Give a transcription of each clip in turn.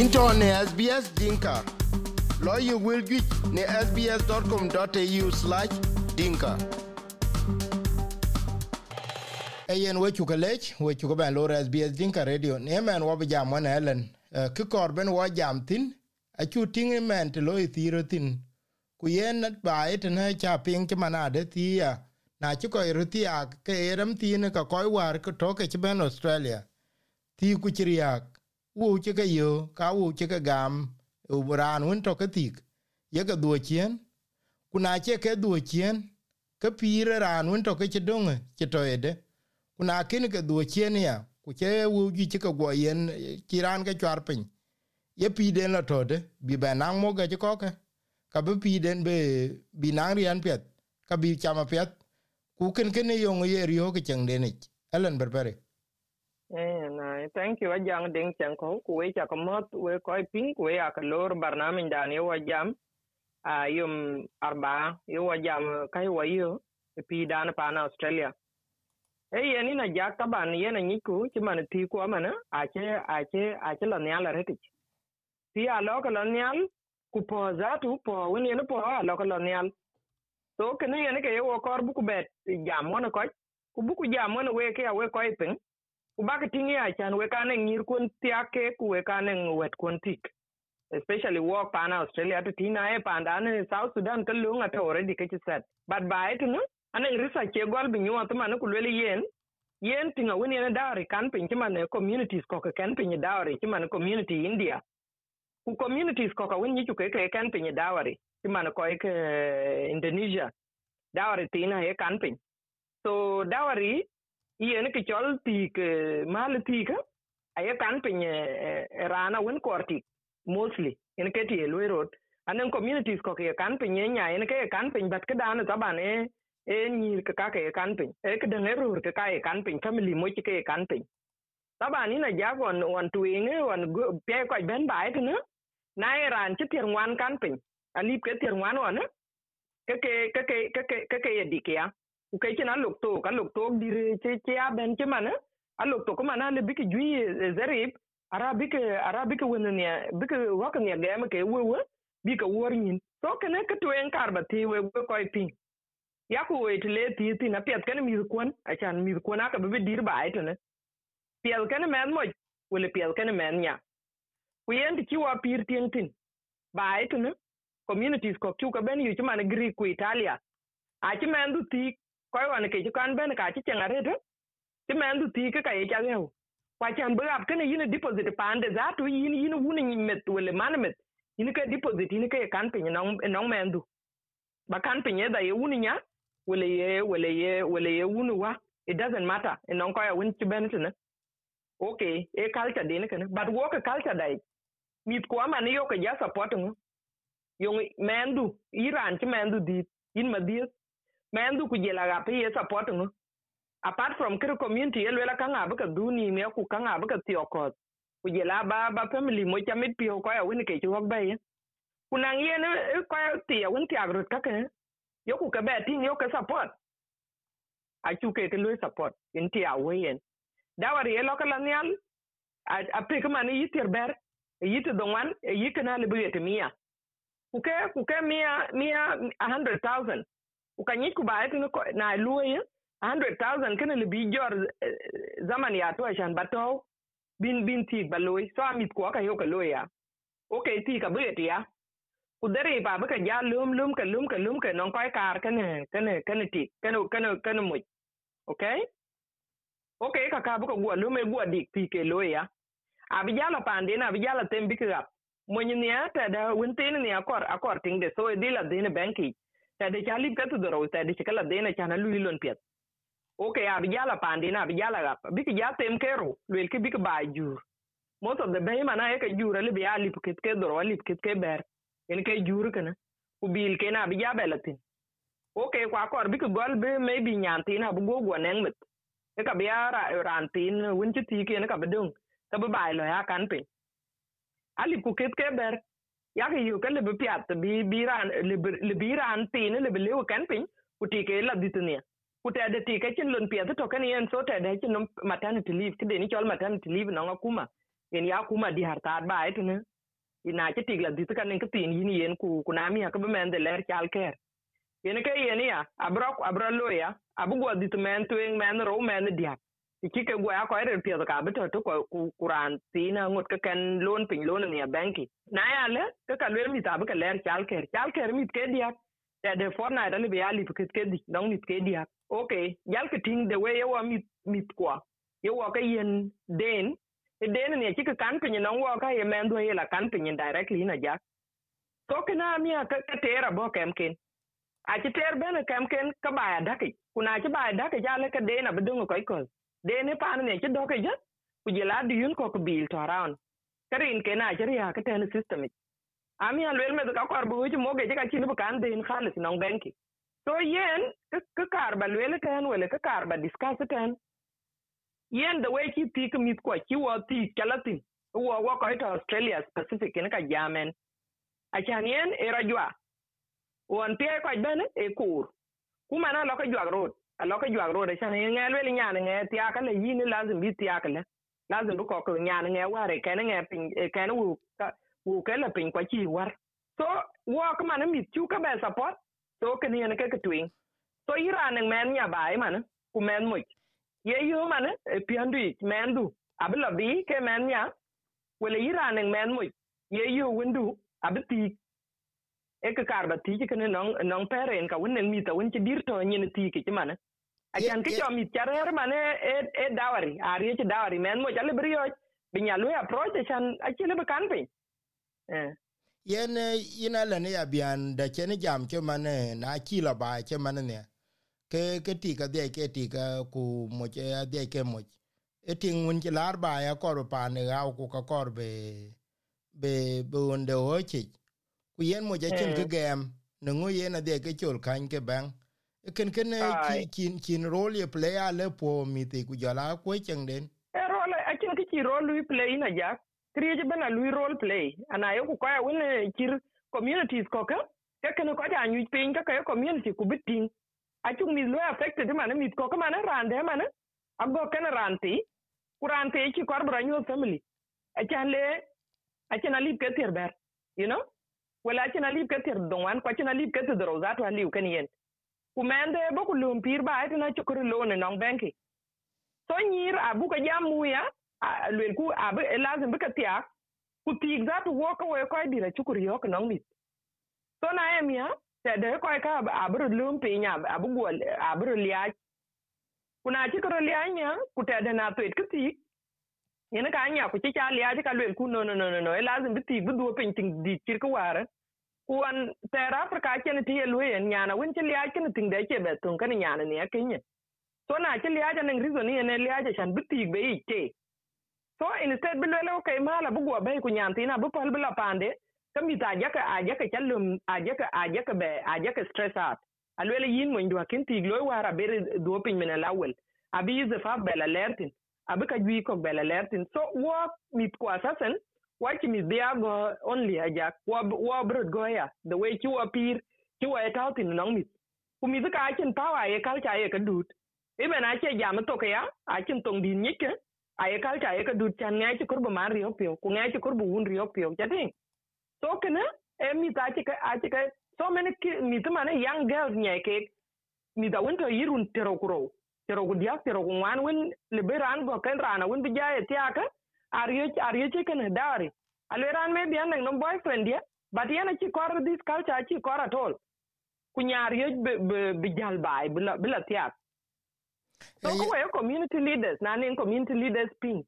into ne SBS Dinka. Lawyer will get ne sbs.com.au slash dinka. Ayen we chuka lech, we chuka ben lor SBS Dinka Radio. Ne man wabi jam wana Ellen. Eh, Ki korben wa jam tin. Achu tingi man te lo thiro tin. Kuyen nat ba ete na cha ping ke manade thia. Na chu ko iruti ak ke eram tine ka koi war ke toke chiben Australia. Thi ku chiriak wu ci ka yo ka wu ci ka gam u ran un to ka tik ye ka duo chien kuna che ke duo chien ka pire ran un to ka ci dong ci to ede kuna kin ka duo chien ya ku che wu ji ci ka go yen ci ran ka chwar pin ye pi den la to de bi ba nang mo ga ko ka ka bi pi den be bi nang rian pet ka bi chama pet ku ken ken yo ye rio ka cheng de ni elen berbere Eh, na thank you ajang ding chang ko ku we cha komot we ko ping ku we ak lor barnamin dan yo jam a yum arba yo jam kai wa yo pi dan pa na australia. Eh yani na jak taban yena niku ti man ti ko mana a che a che a che la nyala reti ti a lo ka la nyal ku po za tu po woni ne po a lo ka la nyal so kene yene ke yo kor bu ku bet jam wona ko ku bu ku jam wona we ke a we ko ping ku bak tingi a chan we kane ngir kun tiake ku we kane wet kun tik especially work pana australia to tina e panda ne south sudan ka lunga to already ke set. But by it no ana risa ke gol bi nyuwa to man ku le yen yen tinga woni na dawri kan pin ki man communities ko ka kan pin dawri ki man community india. Ku communities ko ka woni ku ke kan pin dawri ki man ko ke indonesia. Dawri tina e kan pin so dawri yen eh, eh, eh, ke chol tik mal tik ay kan pin rana wen kortik mostly. En ke ti lo road. Anen communities ko ke kan pin nya. En ke kan pin bat ke dan taban e e ni ke ka ke kan pin e ke den erur ke ka kan pin family mo ke kan pin taban ni na ja gon on tuinge on pe ko ben bai tu na ran ti tir wan kan pin ali ke tir wan on ke ke ke ke ke ke ke dikia ku kai kina lok to ka lok to dire che che a ben che mana a lok to kuma na le biki jui zerib ara biki ara biki wen ne biki wak ne ga ma ke wewe bika wor nin so kana ka to en kar ba ti we we ko pin ya ku we le ti ti na pet kana mi kon a chan mi kon aka be dir ba ai ne piel kana men mo wala piel kana men nya ku yen ti wa pir tin tin ba ai ne communities ko ku ka ben yu ti man gri ku italia. A chi men du ti koy wan ke kan ben ka to ti men du ti ka ye cha kwa chan bu ap kene yin deposit pande za tu yin yin wuni ni met wele man met yin deposit yin ka kan pe nong nong men ba kan pe da ye wuni nya wele ye wele ye wele ye wuni wa. It doesn't matter. En nong ko wun ci ben okay e culture de ne kana but wo culture dai mit ko ma ne yo ka ja support ngo yong men iran chi men du di yin ma mendu ku jela ga pe yesa apart from kiri community elwela ka ng'abi ka dhuni ku ka ng'abi ka ku jela ba ba family mo chamit pio koya win ke chuok ba ye ku nang yen koya thia win tiagrut kake yo ku ke be ting yo ke support. Achu ke ke lwe support in tia weyen dawari ye loka la nial a pik mani yitir ber yiti dongwan yikana libu yeti mia. Kuke kuke mia mia 100000 وكان بعت انه نايلوية 100,000 كان اللي بيجور زمن ياتو عشان باتو بين بين تيك بلوي سو عميد كواكا يوكا لويا اوكي تيك بيت يا kudare ba baka ja lum lum ka lum ka lum ka non kai kar kan kan kan ti kan kan kan mu okay okay ka ka baka gwa lum e gwa dik ti ke loya abijala pande na abijala tembi ka mwenye ni ata da wintin ni akor akor ting de so edila dine banki tade chali ka tu doro tade chikala dena chana lui lon piet okay abi jala pandi na abi jala gap biki ja tem kero lwel ki biki ba jur most of the bay mana ka jur ali bi ali pukit ke doro ali pukit ke ber en ke jur kana ku bil ke na abi ja belatin okay kwa kor biki gol be maybe nyanti na bu gogo neng mit e ka biya rantin wun ti ti ke na ka bedung ka ba lo ya kan pe ali pukit ke ber Jeg kan jo ikke leve pjate, lebira an tene, lebe leo camping, utike la ditenia. Utede tike chen lun pjate, toka ni en so tede chen num maternity leave, kide ni chol maternity leave nonga kuma. Yen ya kuma di hartar ba etu ne. Ina che tigla ditu kan enke tin yin yen ku kunami hakabe mende ler er chal care. Yen ke yen ya, abro abro loya, abu gwa ditu men tuing men ro men diak. Iki ke gwa ko ere pio ka beto to ko kuran tina ngot ka ken loan pin loan ni banki na ya le ka ka le mi ta ba ka ler chal ker chal ker mi ke dia ya de forna da le bi ali ke ke di dong mi ke dia okay yal ke ting the way yo mi mi kwa yo wa ka yen den e den ni ki ka kan pin no wa ka ye men do ye la kan pin directly na ja to ke na mi ka ka tera bo kem ken a ci ter bene kem ken ka ba ya daki kuna ci ba ya daki ja le ka den abdungu ko ko de ne pan ne ci doke ja ku je la di yun ko ko bil to around karin ke na jari ha ka ten system ami an wel me ka kor bu ci moge ka ci bu kan de in khalis nong banki so yen ka kar ba wel ten wele ka kar ba discuss ten yen the way ki ti mi ko ki wo ti kalatin wo wo ko to australia specific ne ka jamen a chan yen era jwa won tie ko bene e kur kuma na lo jwa road alo ka jwag rode chan nge lwel nyane nge tiaka le yin lazim bi tiaka le lazim bu ko ko nyan nge, ware ken nge pin eh, ken wu, ka, wu ke le pin kwa chi war. So wo ka man mi chu ka be support, so ke ni ne ke ke twin so iran ne men nya bai man ku men mo ye yu man e eh, piandu men du. Abla bi ke men nya, wele iran ne men mo ye yu windu abti e ka karba ti ke ne nong nong peren ka winen mi ta win ti dirto nyen ti ke ti man achan ke cho mit charer mane e e dawari ariec dawari. Men mo rioc bi binya lu approach achan achile be kan piny. Eh yen yin le ne ya bian da chen jam ke mane na chi la ba che mane ne. Ke ke ti ka de ke ti ka ku mo de ke mo e ting un che lar ba ya kor pa ne ga ku ka kor be be be unde o chi. Ku yen mo che chen ke gem ne ngo yen ade ke chol kan ke bang ken ken kin kin role ye play ale po mi te ku jala ko chen den e role a chen ki role lui play na ja kriye bana lui role play. Ana yo ku kwa win kir communities ko ka ka ken ko ja nyu pin ka ka community ku bitin a chu mi lo affected man mi ko ka man rande man a go ken ranti ku rante ki kor bra nyu family. A chan le a chen alip ke ter ber you know? Wala chen alip ke ter don wan ko chen alip ke ter ro za to aliu ken yen kumende bo ku lum pir ba ati na chukuri lone nong benki so nyir abu ka jam muya lwel ku abu lazim bi ka tiak ku tik za tu woka we ko dira chukuri yok nong mit. So na em ya, te de ko ka abu lum pi nya abu gol abu liya kuna chikoro liach nya, ku te de na tu it kiti ina ka nya, ku chicha liach ka lwel ku, no no no no e lazim bi tik bi du pin ting di chir ku ware. Kuan tera afrika chen ti ye luyen nyana win chi liya chen ting de che be tun kan nyana ne kenye so na chi liya chen reason ne ne liya chen bi ti be ite so instead bi lele okay mala bu go be ku nyan tina bu pal bila pande kami ta jaka a jaka chalum a jaka a jaka be a jaka stress out. Alwele yin mo ndwa kin ti glo wara bere do pin mena lawel. Abi ze fa bela lertin abi ka jwi ko bela lertin. So wo mit ko assassin wachi mi dia go only aja wa wa brod go ya the way you appear you are out in nong mit ku mi ka chen power ye kal ye ka dut e me na che jam to ka ya a chen tong din nyike a ye kal cha ye ka dut chan ngai chi kurbo man rio pio ku ngai chi kurbo un rio pio ting so kana e mi ta che ka a che ka so many mi ta mane young girls nyai ke mi da winter yirun tero kuro tero ku dia tero ku wan win liberan go kan rana win bi ja ye tiaka ariyo chicken? Dowry. Alweran maybe an no boyfriend ya but yana chi kor this culture chi kor at all. Kunya ariyo be jal bai bila tiak? So ko we community leaders na nin community leaders pin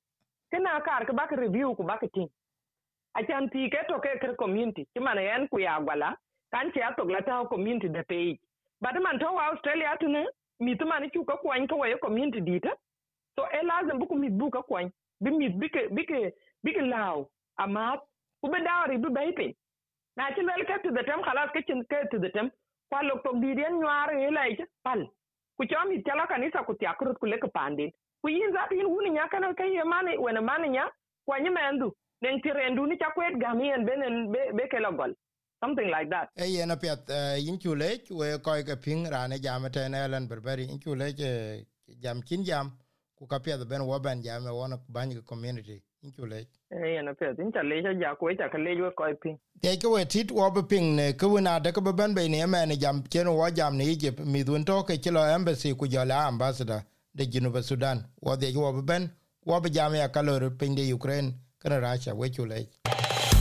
kena kar ka bak review ku bak tin achan ti ke to ke community. Ti man yan ku ya gwala kan ti atok la ta community de page but man to australia tune mi tu man chu ka kwan ko we community dita so e lazim bu ku mi bu ka kwan bi mit bi ke bi ke bi ke law amat ku be dawri bi bay pin. Na ci lel to the tem khalas ke cin to the tem kwa lok tok di den nyar lai ci pal. Ku cho mi tala kanisa ku ti akrut ku le pandin ku yin za tin wuni nya kana kai ye mane wena mane nya kwa nyi mendu nen ti rendu ni chakwet gamien benen be be ke logol something like that. E ye na pet yin chu le we ko ke ping rane jamate ne len berberi. Yin chu le jam kin jam ku ka piɛth bɛn wɔ bɛn jam wɔn bany ke community inculec yen piɛth tit wɔ piŋ ne ke wen adeke bi bɛn bei ne emɛn jam cien wɔ jam ne egypt. Mith wen tɔke ci lɔ embassy ku jɔl a ambassador de junuba sudan. Wɔ dhiɛc wɔ bi bɛn wɔ jam ya kalor piny de ukraine kene racia we culec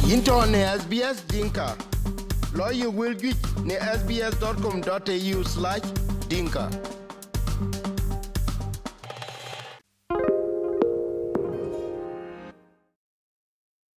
yin tɔ ne sbs dinka. Lɔ ye wel juic ne sbs com au dinka.